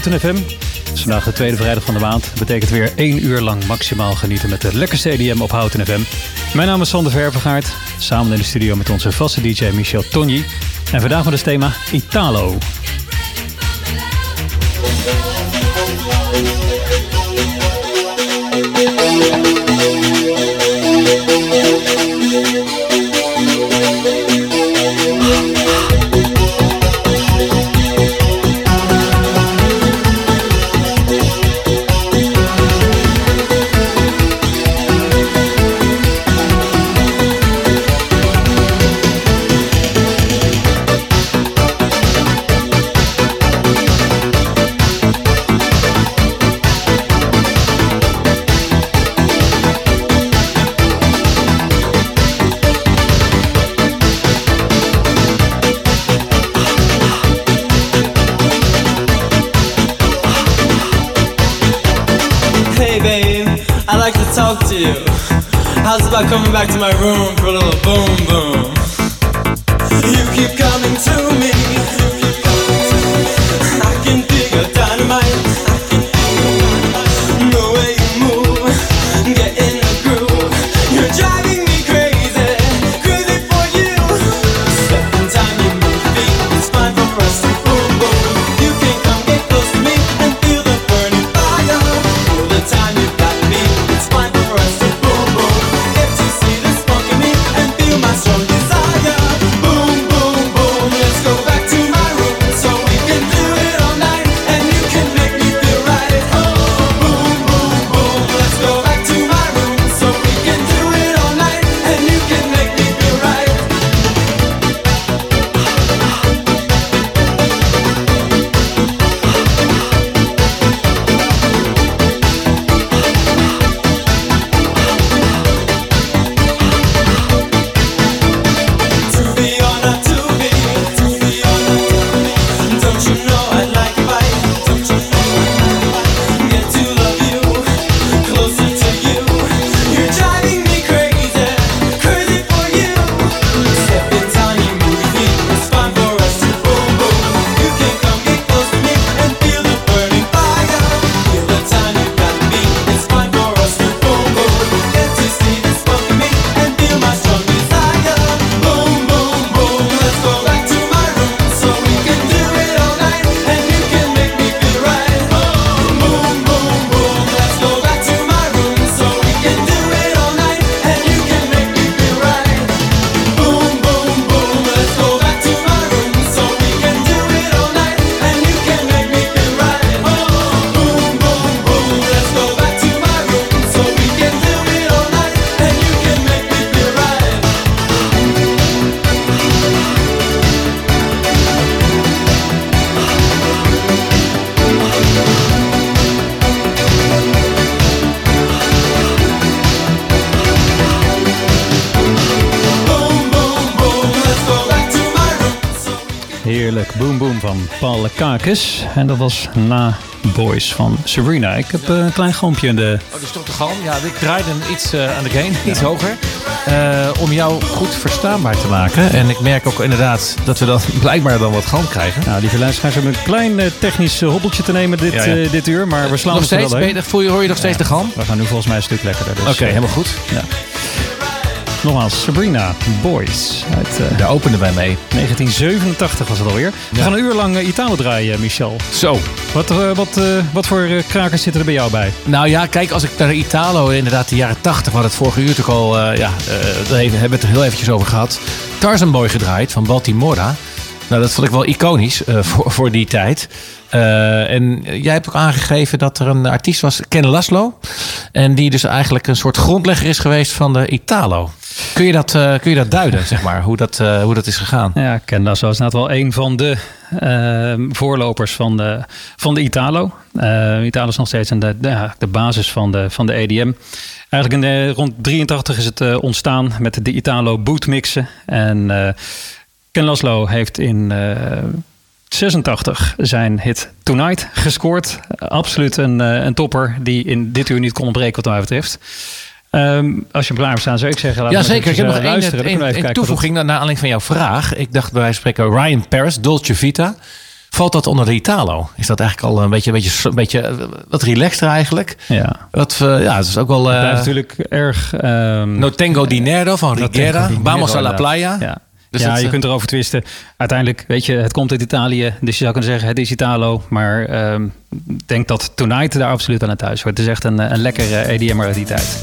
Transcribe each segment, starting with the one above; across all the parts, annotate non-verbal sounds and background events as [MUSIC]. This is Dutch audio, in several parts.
Houten FM. Het is vandaag de tweede vrijdag van de maand. Dat betekent weer één uur lang maximaal genieten met de lekkerste EDM op Houten FM. Mijn naam is Sander Ververgaard. Samen in de studio met onze vaste DJ Michel Tonji. En vandaag met het thema Italo. En dat was na Boys van Sabrina. Ik heb eh, een klein goompje in de... Oh, dus toch de galm. Ja, ik draaide hem iets eh, aan de gain, iets hoger. eh, om jou goed verstaanbaar te maken. En ik merk ook inderdaad dat we dan [LAUGHS] blijkbaar dan wat galm krijgen. Nou, lieve luisteraars, hebben een klein technisch hobbeltje te nemen dit, Ja, ja. dit uur. Maar we slaan nog steeds? wel Ben heen. je, voel je, hoor je nog steeds de galm? We gaan nu volgens mij een stuk lekkerder. Dus, Oké, helemaal goed. Ja. Nogmaals, Sabrina Boys uit eh, Daar openden wij mee. 1987 was het alweer. We Ja. gaan een uur lang eh, Italo draaien, Michel. Zo. Wat, eh, wat, wat voor krakers zitten er bij jou bij? Nou ja, kijk, als ik naar Italo, inderdaad de jaren 80, we hadden het vorige uur ook al, ja, daar hebben we het er heel eventjes over gehad. Tarzan Boy gedraaid van Baltimora. Nou, dat vond ik wel iconisch [LAUGHS] voor, voor die tijd. En jij hebt ook aangegeven dat er een artiest was, Ken Laszlo. En die dus eigenlijk een soort grondlegger is geweest van de Italo. Kun je dat, eh, kun je dat duiden, zeg maar, hoe dat, eh, hoe dat is gegaan? Ja, Ken Laszlo is inderdaad wel een van de ehm, voorlopers van de, van de Italo. Eh, Italo is nog steeds de, de, basis van de, van de EDM. Eigenlijk in rond 83 is het eh, ontstaan met de Italo bootmixen. En Ken Laszlo heeft in eh, 86 zijn hit Tonight gescoord. Absoluut een, een topper die in dit uur niet kon ontbreken wat mij betreft. Ehm, als je hem klaar staan, zou ik zeggen... Ja, zeker. Ik heb nog even één, luisteren. Wat toevoeging naar aanleiding van jouw vraag. Ik dacht bij wijze van spreken Ryan Paris, Dolce Vita. Valt dat onder de Italo? Is dat eigenlijk al een beetje, een beetje, een beetje eh, wat relaxter eigenlijk? Ja. Wat, eh, ja, het is ook wel... Eh natuurlijk erg... ehm, no Tengo Dinero van Rigera. Vamos a la playa. Ja, Dus ja dat, je eh, kunt erover twisten. Uiteindelijk, weet je, het komt uit Italië. Dus je zou kunnen zeggen, het is Italo. Maar ehm, ik denk dat Tonight daar absoluut aan het thuis hoort. Het is echt een, eh, een lekkere EDM'er uit die tijd.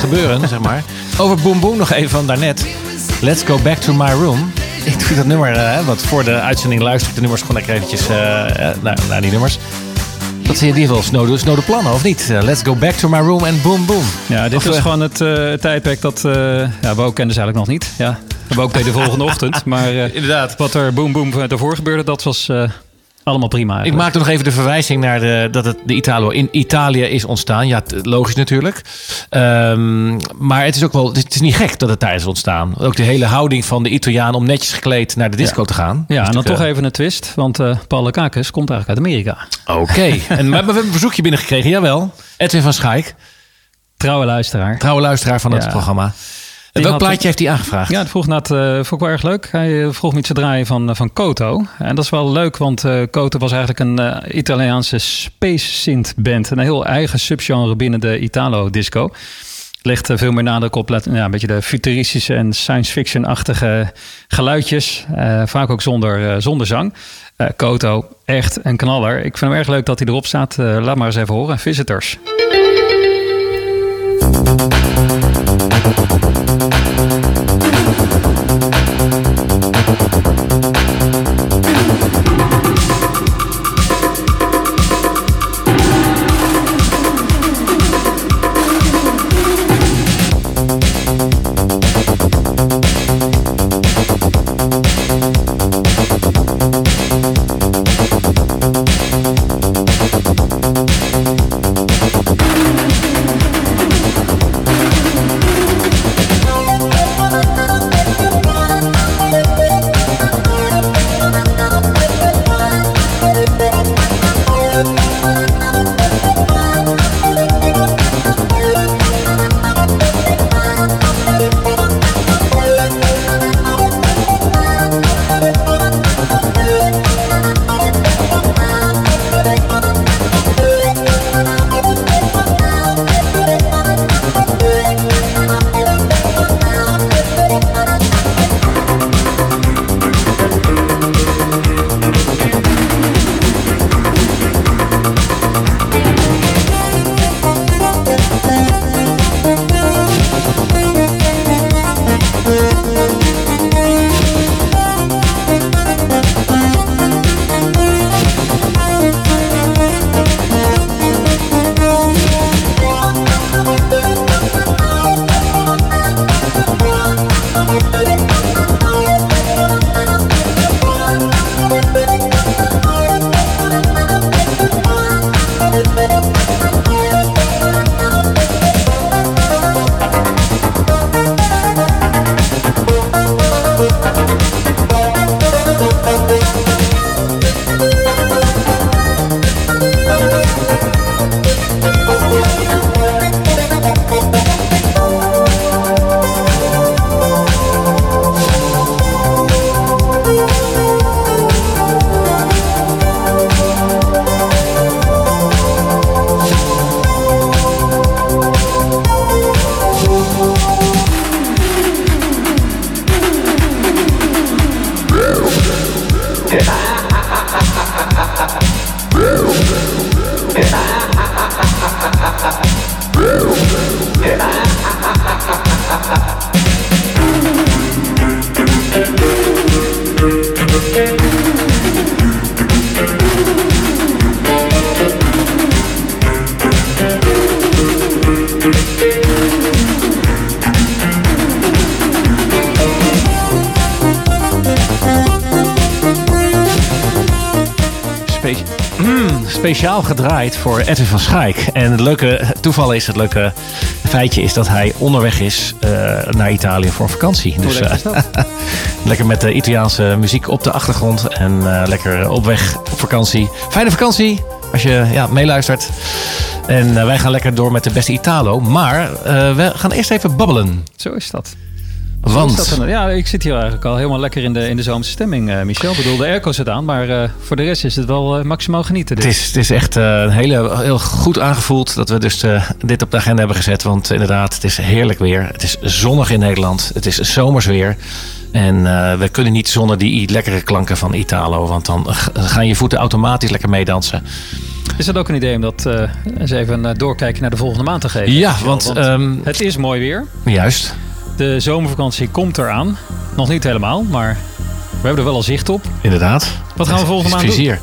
Gebeuren, zeg maar. Over Boom Boom nog even van daarnet. Let's go back to my room. Ik doe dat nummer, eh, want voor de uitzending luister ik de nummers gewoon lekker eventjes eh, eh, naar, naar die nummers. Dat zie je die wel snode, snode plannen, of niet? Let's go back to my room en boom boom. Ja, dit was gewoon het tijdperk dat... ja, we ook kenden ze eigenlijk nog niet. Ja, we ook de volgende [LAUGHS] ochtend. Maar Inderdaad. wat er boom boom daarvoor gebeurde, dat was... eh, Allemaal prima Ik eigenlijk. maakte nog even de verwijzing naar de, dat het de Italo in Italië is ontstaan. Ja, logisch natuurlijk. Ehm, maar het is ook wel, het is niet gek dat het daar is ontstaan. Ook de hele houding van de Italiaan om netjes gekleed naar de disco te gaan. Ja, Is en dan toch natuurlijk, even een twist, want eh Paul Lekakis komt eigenlijk uit Amerika. eh, Oké, [LAUGHS] en maar we hebben een verzoekje binnengekregen, jawel. Edwin van Schaik, Trouwe luisteraar. trouwe luisteraar van het Ja. programma. Die Welk plaatje heeft hij aangevraagd? Ja, dat vroeg net, eh vond ik wel erg leuk. Hij eh, vroeg me iets te draaien van, eh, van Koto. En dat is wel leuk, want Koto was eigenlijk een Italiaanse space synth band. Een heel eigen subgenre binnen de Italo disco. Legt veel meer nadruk op ja, een beetje de futuristische en science fiction-achtige geluidjes. Vaak ook zonder, zonder zang. Koto, echt een knaller. Ik vind hem erg leuk dat hij erop staat. Laat maar eens even horen. Visitors. Gedraaid voor Edwin van Schaik. En het leuke toeval is, het leuke feitje is dat hij onderweg is eh, naar Italië voor vakantie. Dus leuk eh, is dat? [LAUGHS] lekker met de Italiaanse muziek op de achtergrond en eh, lekker op weg op vakantie. Fijne vakantie als je ja, meeluistert. En wij gaan lekker door met de beste Italo. Maar we gaan eerst even babbelen. Zo is dat. Want dat dan. ja, ik zit hier eigenlijk al helemaal lekker in de, in de zomerse stemming, eh, Michel. Ik bedoel, de airco zit aan, maar eh, voor de rest is het wel eh, maximaal genieten. Het dit. is, het is echt een hele, heel goed aangevoeld dat we dus dit op de agenda hebben gezet. Want inderdaad, het is heerlijk weer. Het is zonnig in Nederland. Het is zomers weer. En we kunnen niet zonder die lekkere klanken van Italo. Want dan gaan je voeten automatisch lekker meedansen. Is het ook een idee om dat eens even een doorkijkje naar de volgende maand te geven? Ja, want, ehm, het is mooi weer. Juist. De zomervakantie komt eraan. Nog niet helemaal, maar we hebben er wel al zicht op. Inderdaad. Wat gaan we volgende maand doen? plezier.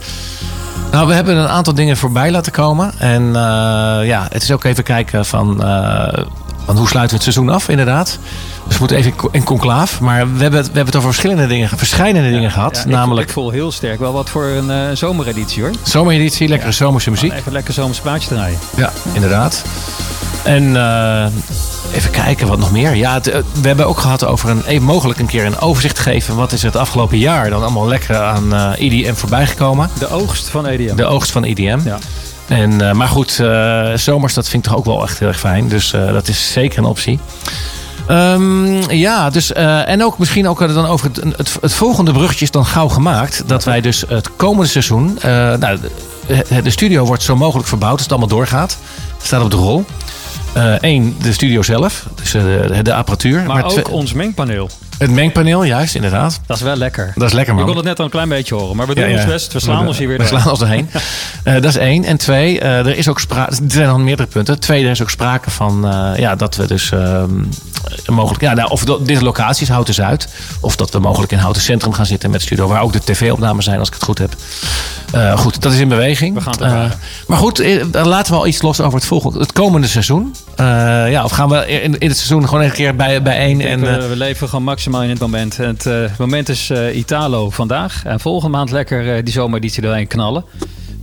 Nou, we hebben een aantal dingen voorbij laten komen. En eh, ja, het is ook even kijken van... eh, Want hoe sluiten we het seizoen af, inderdaad? Dus we moeten even in co- in conclaaf. Maar we hebben, het, we hebben het over verschillende dingen, verschillende dingen gehad. Ja, namelijk Ik voel heel sterk wel wat voor een eh, zomereditie hoor. zomereditie, lekkere zomerse muziek. Even lekker zomers plaatje draaien. Ja, inderdaad. En eh, even kijken wat nog meer. Ja, het, eh, we hebben ook gehad over een, even mogelijk een keer een overzicht geven. Wat is er het afgelopen jaar dan allemaal lekker aan eh EDM voorbij gekomen? De oogst van EDM. De oogst van EDM. Ja. En, eh, maar goed, eh, zomers, dat vind ik toch ook wel echt heel erg fijn. Dus eh, dat is zeker een optie. Ehm, ja, dus, eh, en ook misschien ook eh, dan over het, het, het volgende bruggetje is dan gauw gemaakt. Dat wij dus het komende seizoen, eh, nou, de, de studio wordt zo mogelijk verbouwd als het allemaal doorgaat. Het staat op de rol. Eén, de studio zelf, dus eh, de, de apparatuur. Maar, ook ons mengpaneel. het mengpaneel, juist, inderdaad. Dat is wel lekker. Dat is lekker, man. kon het net al een klein beetje horen. Maar we doen Ja, ja. ons best. We slaan ons hier weer We slaan ons erheen. [LAUGHS] Eh, dat is één. En twee, eh, er is ook sprake. Er zijn nog meerdere punten. Twee, er is ook sprake van eh, ja, dat we dus ehm, mogelijk. Ja, nou, of dit locatie is Houten Zuid. Of dat we mogelijk in Houten Centrum gaan zitten met studio. Waar ook de tv-opnames zijn, als ik het goed heb. Eh, goed, dat is in beweging. We gaan Eh, maar goed, eh, laten we al iets los over het, volgende, het komende seizoen. Eh, ja, of gaan we in, in het seizoen gewoon een keer bij, bijeen? En, denk, eh, we, we leven gewoon maximaal in het moment. Het eh, moment is eh, Italo vandaag. En volgende maand lekker eh, die zomereditie doorheen knallen.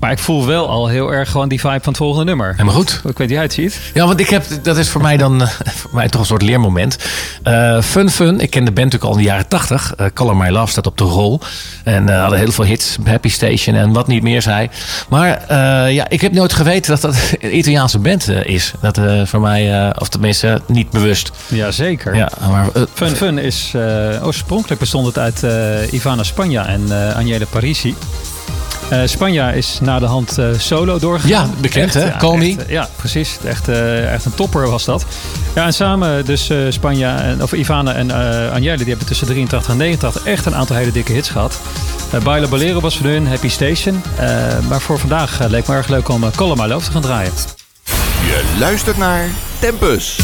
Maar ik voel wel al heel erg gewoon die vibe van het volgende nummer. helemaal goed. Ik weet niet hoe jij het ziet. Ja, want ik heb, dat is voor mij dan [LAUGHS] voor mij toch een soort leermoment. Eh, fun Fun, ik ken de band natuurlijk al in de jaren tachtig. Eh Color My Love staat op de rol. En eh, hadden heel veel hits, Happy Station en wat niet meer zei. Maar ja, ik heb nooit geweten dat dat [LAUGHS] een Italiaanse band is. Dat voor mij, of tenminste niet bewust. Jazeker. Ja, maar Fun Fun is oorspronkelijk bestond het uit Ivana Spagna en Agnele Parisi. Eh Spagna is na de hand eh, solo doorgegaan. Ja, bekend, hè? Echt, eh, ja, precies. Echt, eh, echt een topper was dat. Ja, en samen dus eh Spagna en, of Ivana en eh Agnele, die hebben tussen 83 en 89 echt een aantal hele dikke hits gehad. Uh, Baila Bolero was voor hun, Happy Station. Eh, maar voor vandaag leek me erg leuk om uh, Call My Love te gaan draaien. Je luistert naar Tempus.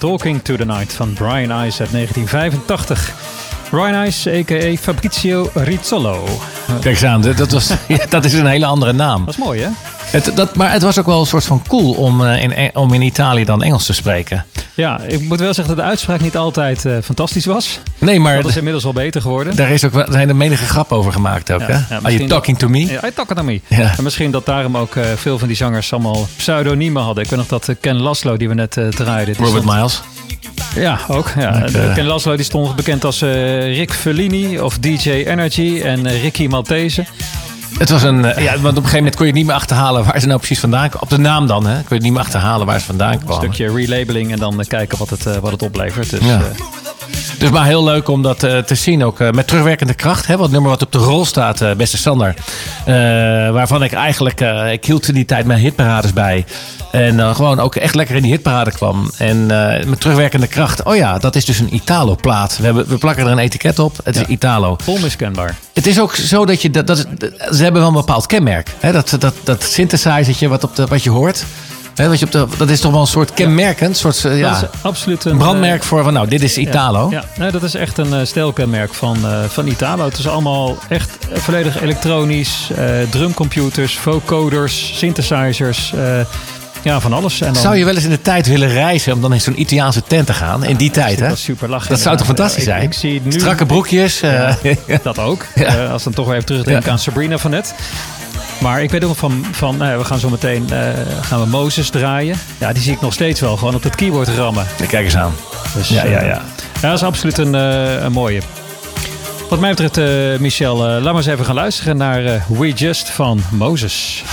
Talking to the Night van Brian Ice uit 1985. Brian Ice, a.k.a. Fabrizio Rizzolo. Kijk eens aan, dat, was, [LAUGHS] dat is een hele andere naam. Dat is mooi, hè? Het, dat, maar het was ook wel een soort van cool om, eh, in, om in Italië dan Engels te spreken. Ja, ik moet wel zeggen dat de uitspraak niet altijd eh, fantastisch was. Nee, maar Dat is inmiddels al beter geworden. daar is ook, wel- zijn er menige grap over gemaakt ook. Ja, hè? ja, Are you talking to me? Ja, I talk to me. Ja. En misschien dat daarom ook eh, veel van die zangers allemaal pseudoniemen hadden. Ik weet nog dat eh, Ken Laszlo, die we net draaiden. Robert stond- Miles. Ja, ook. Ja. Ken Laszlo die stond bekend als Rick Fellini of DJ Energy en Ricky Maltese. Het was een, eh, ja, want op een gegeven moment kon je niet meer achterhalen waar ze nou precies vandaan kwamen. Op de naam dan, hè? Kon je het niet meer achterhalen waar ze vandaan Een kwamen. stukje relabeling en dan eh, kijken wat het, eh, wat het oplevert. Dus, Ja. Dus maar heel leuk om dat eh, te zien ook eh, met terugwerkende kracht. Hè, wat nummer wat op de rol staat, eh, beste Sander. Waarvan ik eigenlijk, ik hield in die tijd mijn hitparades bij. En gewoon ook echt lekker in die hitparade kwam. En met terugwerkende kracht. Oh ja, dat is dus een Italo-plaat. We, hebben, we plakken er een etiket op. Het is. Italo. onmiskenbaar. Het is ook zo dat je... Dat, dat, ze hebben wel een bepaald kenmerk. Hè, dat, dat, dat synthesizertje wat, op de, wat je hoort. Hè, wat je op de, dat is toch wel een soort kenmerkend. soort, eh, ja, absoluut een brandmerk eh, voor van nou, dit is Italo. Ja, nee, dat is echt een eh, stijlkenmerk van, van Italo. Het is allemaal echt volledig elektronisch. drumcomputers, vocoders, synthesizers. Ja, van alles. En dan, Zou je wel eens in de tijd willen reizen om dan in zo'n Italiaanse tent te gaan? In die tijd, hè? Dat is super lachen. Dat zou toch fantastisch zijn? Ik, ik zie nu... Strakke broekjes. eh, [LAUGHS] Dat ook. Ja. Eh, als we dan toch weer even terugdenken Ja. aan Sabrina van net. Maar ik weet ook nog van, van nou ja, we gaan zo meteen eh, gaan we Mozes draaien. Ja, die zie ik nog steeds wel gewoon op het keyboard rammen. Kijk eens aan. Dus, Ja, ja, ja. ja, dat is absoluut een, een mooie. Wat mij betreft, Michel, laat maar eens even gaan luisteren naar We Just van Moses.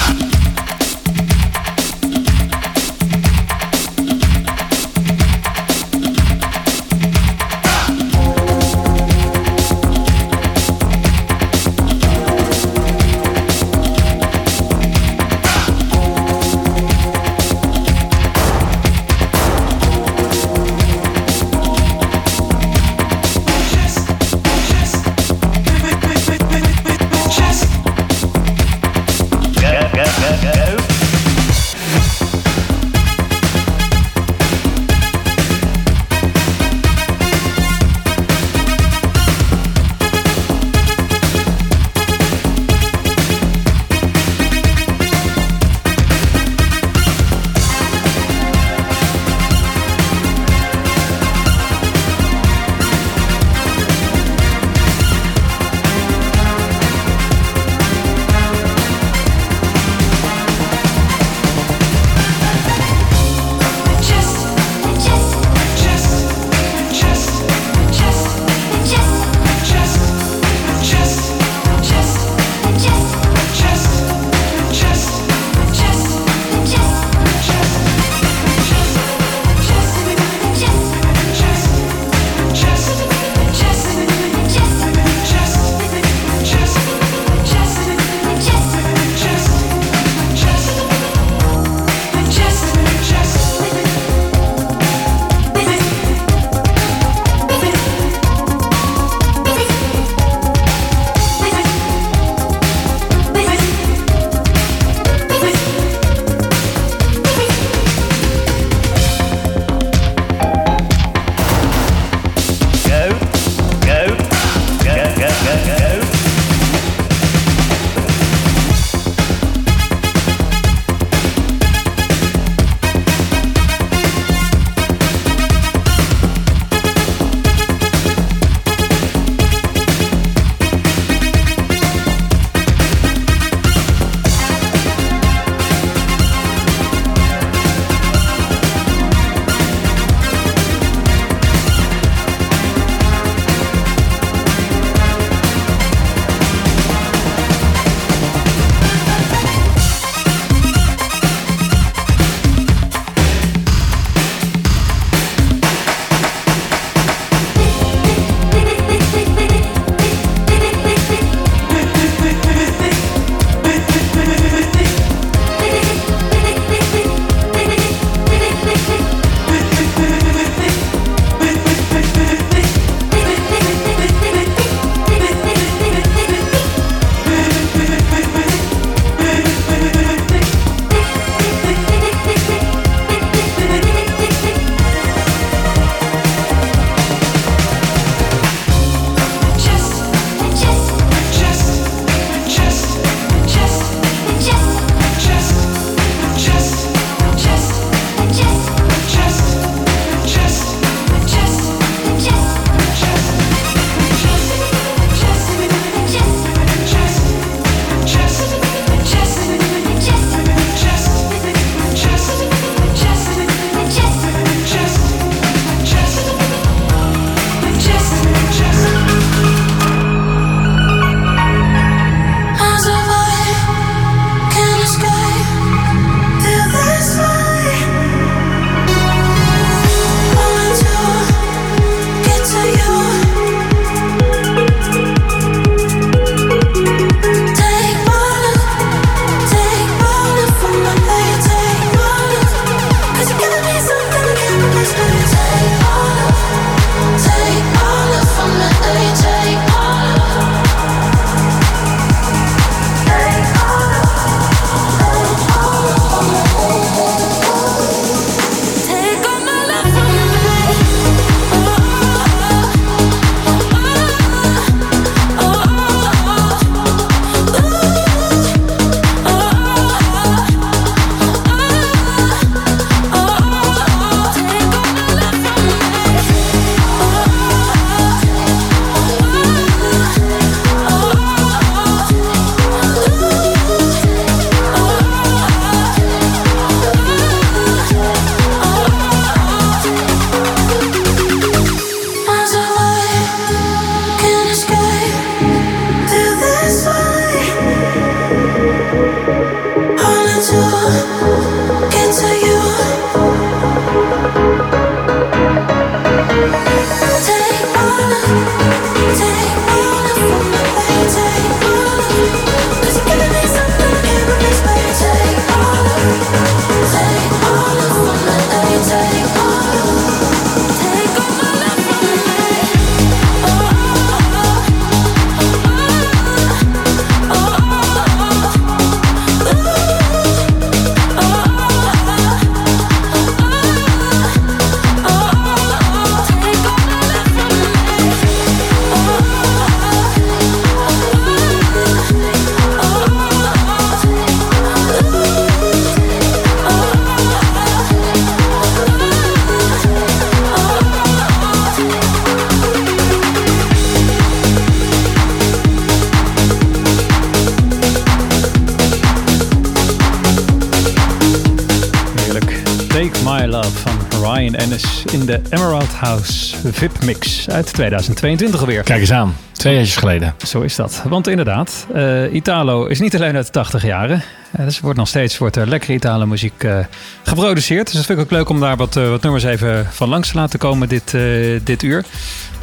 House VIP Mix uit 2022 alweer. Kijk eens aan. Twee jaar geleden. Zo is dat. Want inderdaad, eh, Italo is niet alleen uit de 80 jaren. Eh, dus er wordt nog steeds wordt er lekkere Italo muziek eh, geproduceerd. Dus dat vind ik ook leuk om daar wat, wat nummers even van langs te laten komen dit, dit uur.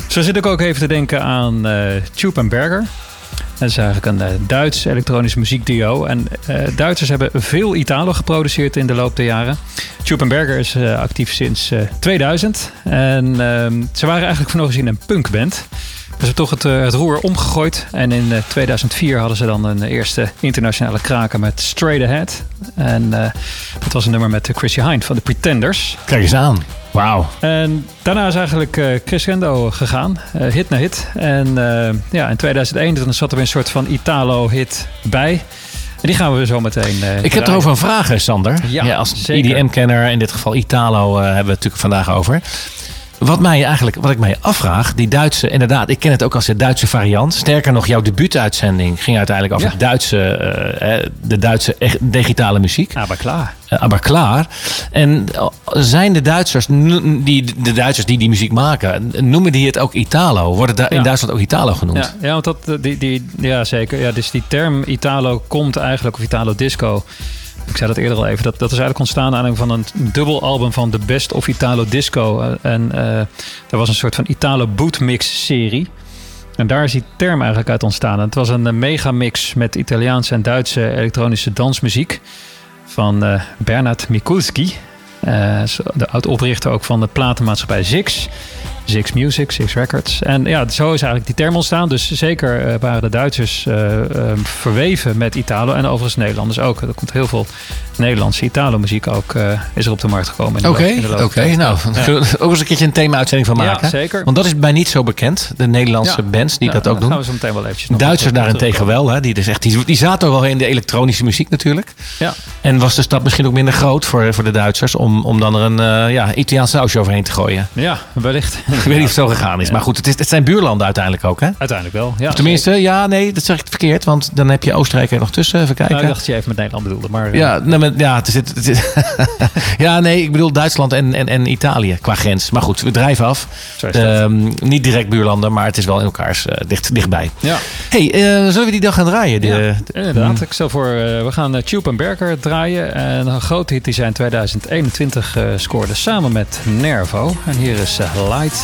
Zo zit ik ook even te denken aan Tube en Berger. Dat is eigenlijk een eh, Duits elektronisch muziekduo. En eh, Duitsers hebben veel Italo geproduceerd in de loop der jaren. Tube Berger is eh, actief sinds eh, 2000. En ehm, ze waren eigenlijk van gezien een punkband. Ze hebben toch het, eh, het roer omgegooid. En in eh, 2004 hadden ze dan een eerste internationale kraker met Straight Ahead. En eh, dat was een nummer met Chrissy Hind van de Pretenders. Kijk eens aan. Wauw. En daarna is eigenlijk eh, Chris Rendo gegaan, eh, hit na hit. En eh, ja, in 2001 dan zat er weer een soort van Italo-hit bij. En die gaan we zo meteen eh, Ik heb erover een vraag, Sander. Ja, als. IDM-kenner, in dit geval Italo, eh, hebben we het natuurlijk vandaag over. Wat, mij eigenlijk, wat ik mij afvraag, die Duitse, inderdaad, ik ken het ook als de Duitse variant. Sterker nog, jouw debuutuitzending ging uiteindelijk over Ja. Duitse, eh, eh, de Duitse digitale muziek. Ah, maar klaar. Eh, maar klaar. En zijn de Duitsers, die, de Duitsers die die muziek maken, noemen die het ook Italo? Wordt het in Ja. Duitsland ook Italo genoemd? Ja, ja, want dat, die, die, ja, zeker. Ja, dus die term Italo komt eigenlijk, of Italo Disco. Ik zei dat eerder al even. Dat, dat is eigenlijk ontstaan aan van een dubbel album van The Best of Italo Disco. Eh, En eh er was een soort van Italo Bootmix serie. En daar is die term eigenlijk uit ontstaan. Het was een eh, megamix met Italiaanse en Duitse elektronische dansmuziek. Van Bernard Mikulski. De oud-oprichter ook van de platenmaatschappij Zix. Zix Music, Zix Records. En ja, zo is eigenlijk die term ontstaan. Dus zeker eh, waren de Duitsers eh, eh, verweven met Italo. En overigens Nederlanders ook. Er komt heel veel Nederlandse Italo-muziek ook eh, is er op de markt gekomen. Oké, oké. Nou, ook eens een keertje een thema-uitzending van Ja, maken. zeker. Want dat is mij niet zo bekend. De Nederlandse Ja. bands die Ja, dat ook dan doen. gaan we zo meteen wel eventjes Duitsers daarentegen wel. Hè? Die, dus echt, die, die zaten wel in de elektronische muziek natuurlijk. Ja. En was de stad misschien ook minder groot voor, voor de Duitsers... om, om dan er een eh, ja, Italiaans sausje overheen te gooien. ja, wellicht. Ik weet niet of het zo gegaan is. Maar goed, het, is, het zijn buurlanden uiteindelijk ook. Hè? Uiteindelijk wel. Ja, Tenminste, ja, nee, dat zeg ik verkeerd. Want dan heb je Oostenrijk er nog tussen. Even kijken. Nou, ik dacht dat je even met Nederland bedoelde. Maar, eh, Ja, nee, maar, ja, het is, het is- [LAUGHS] ja, nee, ik bedoel Duitsland en, en, en Italië qua grens. Maar goed, we drijven af. Ehm, niet direct buurlanden, maar het is wel in elkaars eh, dicht, dichtbij. ja. hey, eh, zullen we die dag gaan draaien? De, Ja, de- inderdaad. Ik stel voor, we gaan Tube en Berger draaien. En een grote hit die zij in 2021 eh, scoorde samen met Nervo. En hier is Light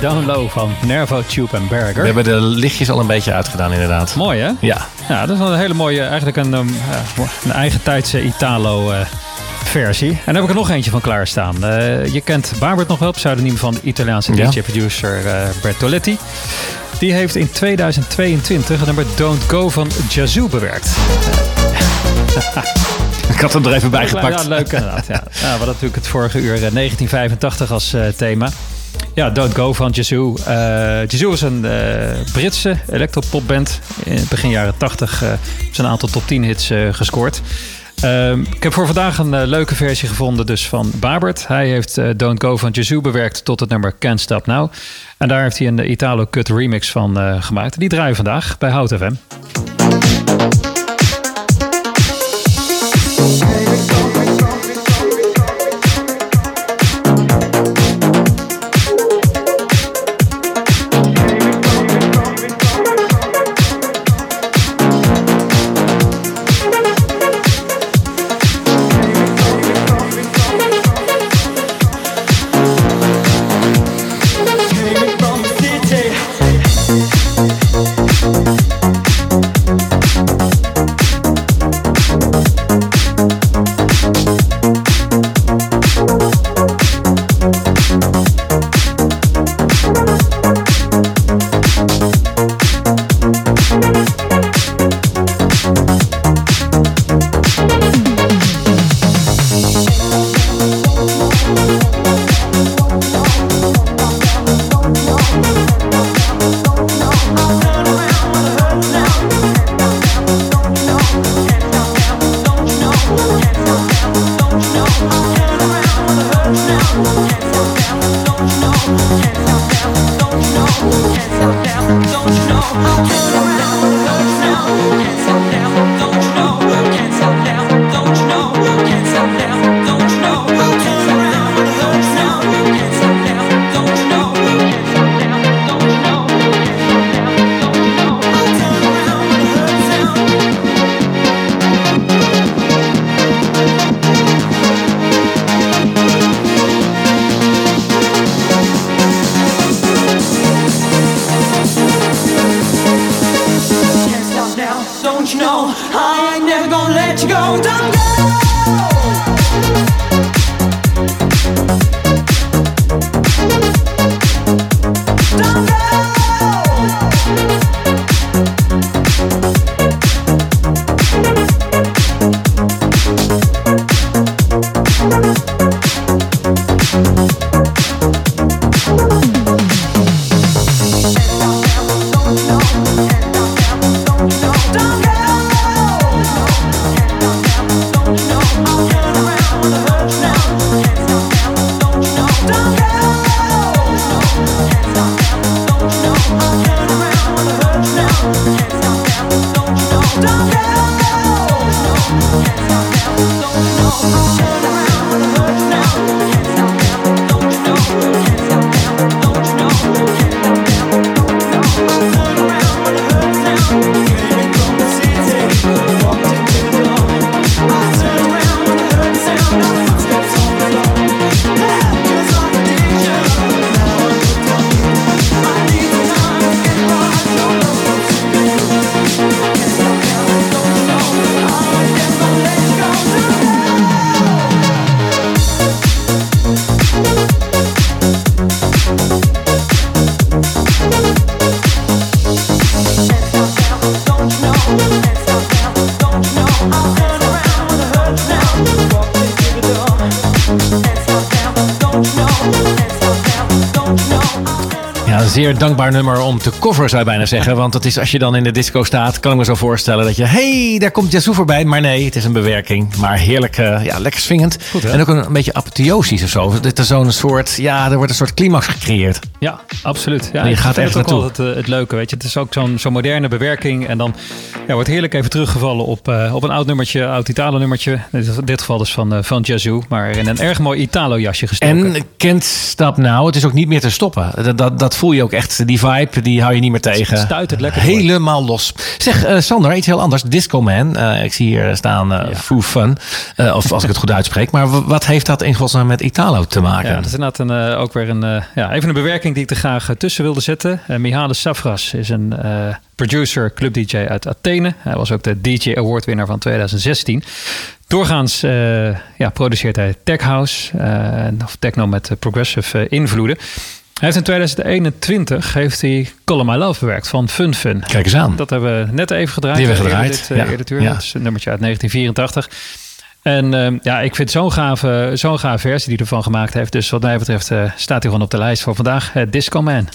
Lights Down Low van Nervo Tube en Berger. We hebben de lichtjes al een beetje uitgedaan inderdaad. Mooi hè? Ja. Ja, dat is een hele mooie, eigenlijk een, um, ja, een eigen tijdse Italo eh, versie. En daar heb ik er nog eentje van klaarstaan. Eh, je kent Barbert nog wel, pseudoniem van de Italiaanse Ja. DJ-producer eh, Bertoletti. Die heeft in 2022 het nummer Don't Go van Yazoo bewerkt. [LAUGHS] Ik had hem er even bij gepakt. Ja, leuk inderdaad. Ja. [LAUGHS] Ja, we hadden natuurlijk het vorige uur eh, 1985 als thema. Ja, Don't Go van Yazoo. Eh Yazoo is een eh, Britse electropopband. In begin jaren 80 eh is een aantal top 10 hits eh, gescoord. Ehm, ik heb voor vandaag een eh, leuke versie gevonden dus van Babert. Hij heeft eh, Don't Go van Yazoo bewerkt tot het nummer Can't Stop Now. En daar heeft hij een Italo-cut remix van eh, gemaakt. Die draaien vandaag bij Hout FM. Dankbaar nummer om te coveren, zou je bijna zeggen. Want dat is als je dan in de disco staat, kan ik me zo voorstellen dat je... hey, daar komt Yazoo voorbij. Maar nee, het is een bewerking. Maar heerlijk, eh, ja, lekker swingend. Goed, en ook een, een beetje apotheosisch of zo. Dit is zo'n soort, ja, er wordt een soort climax gecreëerd. Ja, absoluut. Ja, je ik gaat echt naartoe. wel het, eh, het leuke, weet je. Het is ook zo'n zo'n moderne bewerking. En dan ja, wordt heerlijk even teruggevallen op, eh, op een oud nummertje, oud Italo nummertje. In dit- geval dus van, eh, van Yazoo. Maar in een erg mooi Italo jasje gestoken. En Kent Stop Now, het is ook niet meer te stoppen. Dat, dat, dat voel je ook ook echt, die vibe, die hou je niet meer tegen. stuit het lekker door. Helemaal los. Zeg, eh, Sander, iets heel anders. Disco Man. Eh, ik zie hier staan Foo Fun. Of als ik het goed uitspreek. Maar wat heeft dat in godsnaam met Italo te maken? Ja, dat is inderdaad een, ook weer een, ja, even een bewerking die ik er graag tussen wilde zetten. Eh Mihalis Safras is een producer, club-dj uit Athene. Hij was ook de DJ Award winnaar van 2016. Doorgaans ja, produceert hij tech house, of techno met progressive invloeden. Hij heeft in 2021 heeft hij Call My Love bewerkt van Fun Fun. Kijk eens aan. Dat hebben we net even gedraaid. Die hebben we gedraaid, Dit, eh, ja. eerder. Ja. Dat is een nummertje uit 1984. En ehm, ja, ik vind zo'n gave, zo'n gave versie die ervan gemaakt heeft. Dus wat mij betreft eh, staat hij gewoon op de lijst voor vandaag. eh, Disco Man.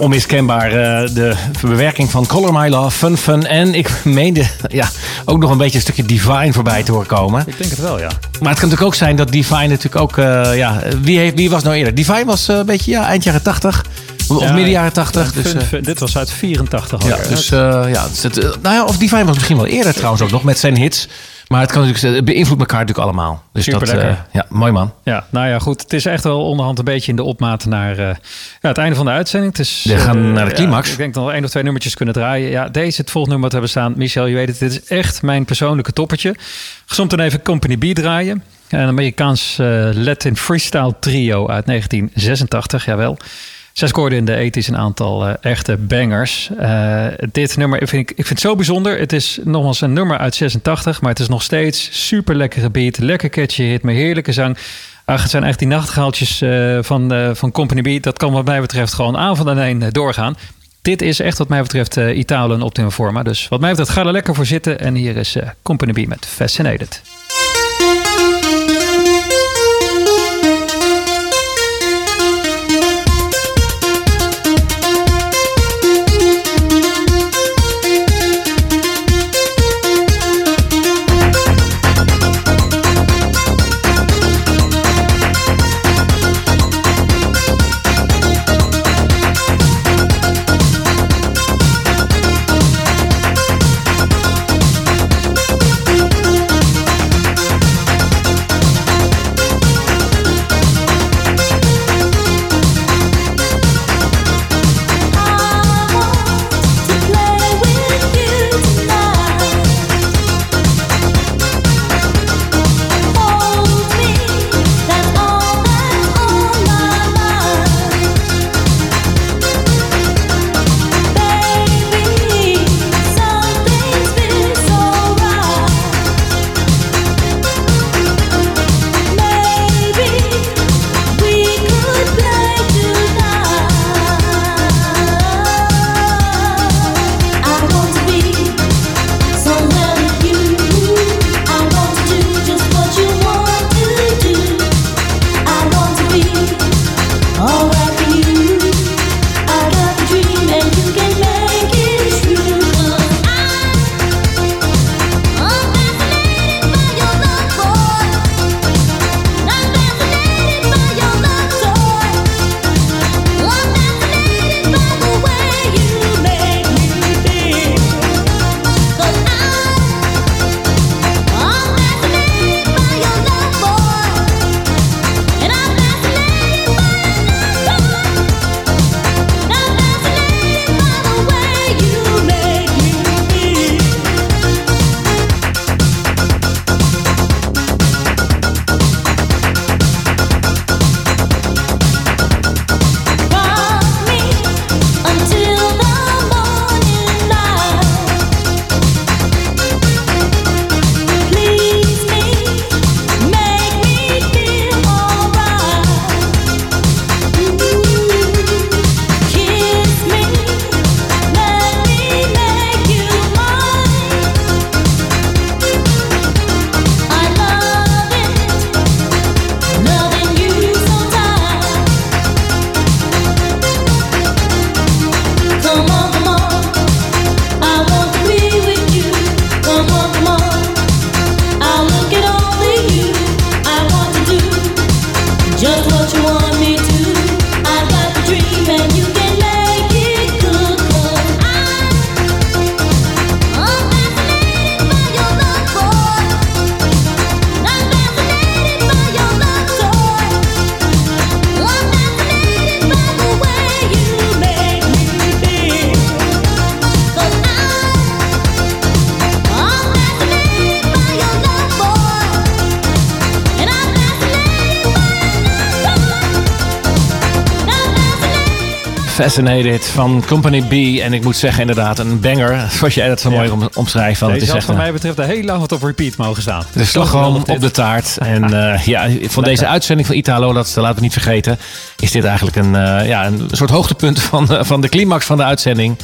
Onmiskenbaar eh, de bewerking van Color My Love, Fun Fun. En ik meende ja, ook nog een beetje een stukje Divine voorbij te horen komen. Ik denk het wel, ja. Maar het kan natuurlijk ook zijn dat Divine natuurlijk ook... eh, ja, wie, heeft, wie was nou eerder? Divine was eh, een beetje ja, eind jaren 80. Of Ja, midden jaren 80. Dus, Fun eh, Fun- dit was uit 84 ja, dus, eh, ja, dus het, eh, nou ja, of Divine was misschien wel eerder trouwens ook nog met zijn hits. Maar het, kan natuurlijk, het beïnvloedt elkaar natuurlijk allemaal. Dus dat, Superlekker. eh, ja, mooi man. Ja, nou ja, goed. Het is echt wel onderhand een beetje in de opmaat naar ja, het einde van de uitzending. Het is, We gaan naar de ja, climax. ik denk dat we één of twee nummertjes kunnen draaien. Ja, deze, het volgende nummer wat we hebben staan. Michel, je weet het, dit is echt mijn persoonlijke toppertje. Gezond dan even Company B draaien. Een Amerikaans Latin freestyle trio uit 1986, jawel. Zij scoorde in de 80s een aantal eh, echte bangers. Eh, dit nummer vind ik, ik vind het zo bijzonder. Het is nogmaals een nummer uit 86, maar het is nog steeds super lekkere beat. Lekker catchy hit met heerlijke zang. Ach, het zijn echt die nachtgaaltjes eh, van, van Company B. Dat kan wat mij betreft gewoon aan van de een eh, doorgaan. Dit is echt wat mij betreft eh Italo en Optimum Forma. Dus wat mij betreft ga er lekker voor zitten. En hier is Company B met Fascinated. Fascinated. Fascinated van Company B. En ik moet zeggen, inderdaad, een banger. Zoals jij dat zo Ja. mooi om, omschrijft. Van, het Deze is had echt wat een, mij betreft de heel lang wat op repeat mogen staan. de slagroom op de taart. En eh, ja, van deze uitzending van Italo, dat laten we niet vergeten, is dit eigenlijk een, eh, ja, een soort hoogtepunt van, eh, van de climax van de uitzending.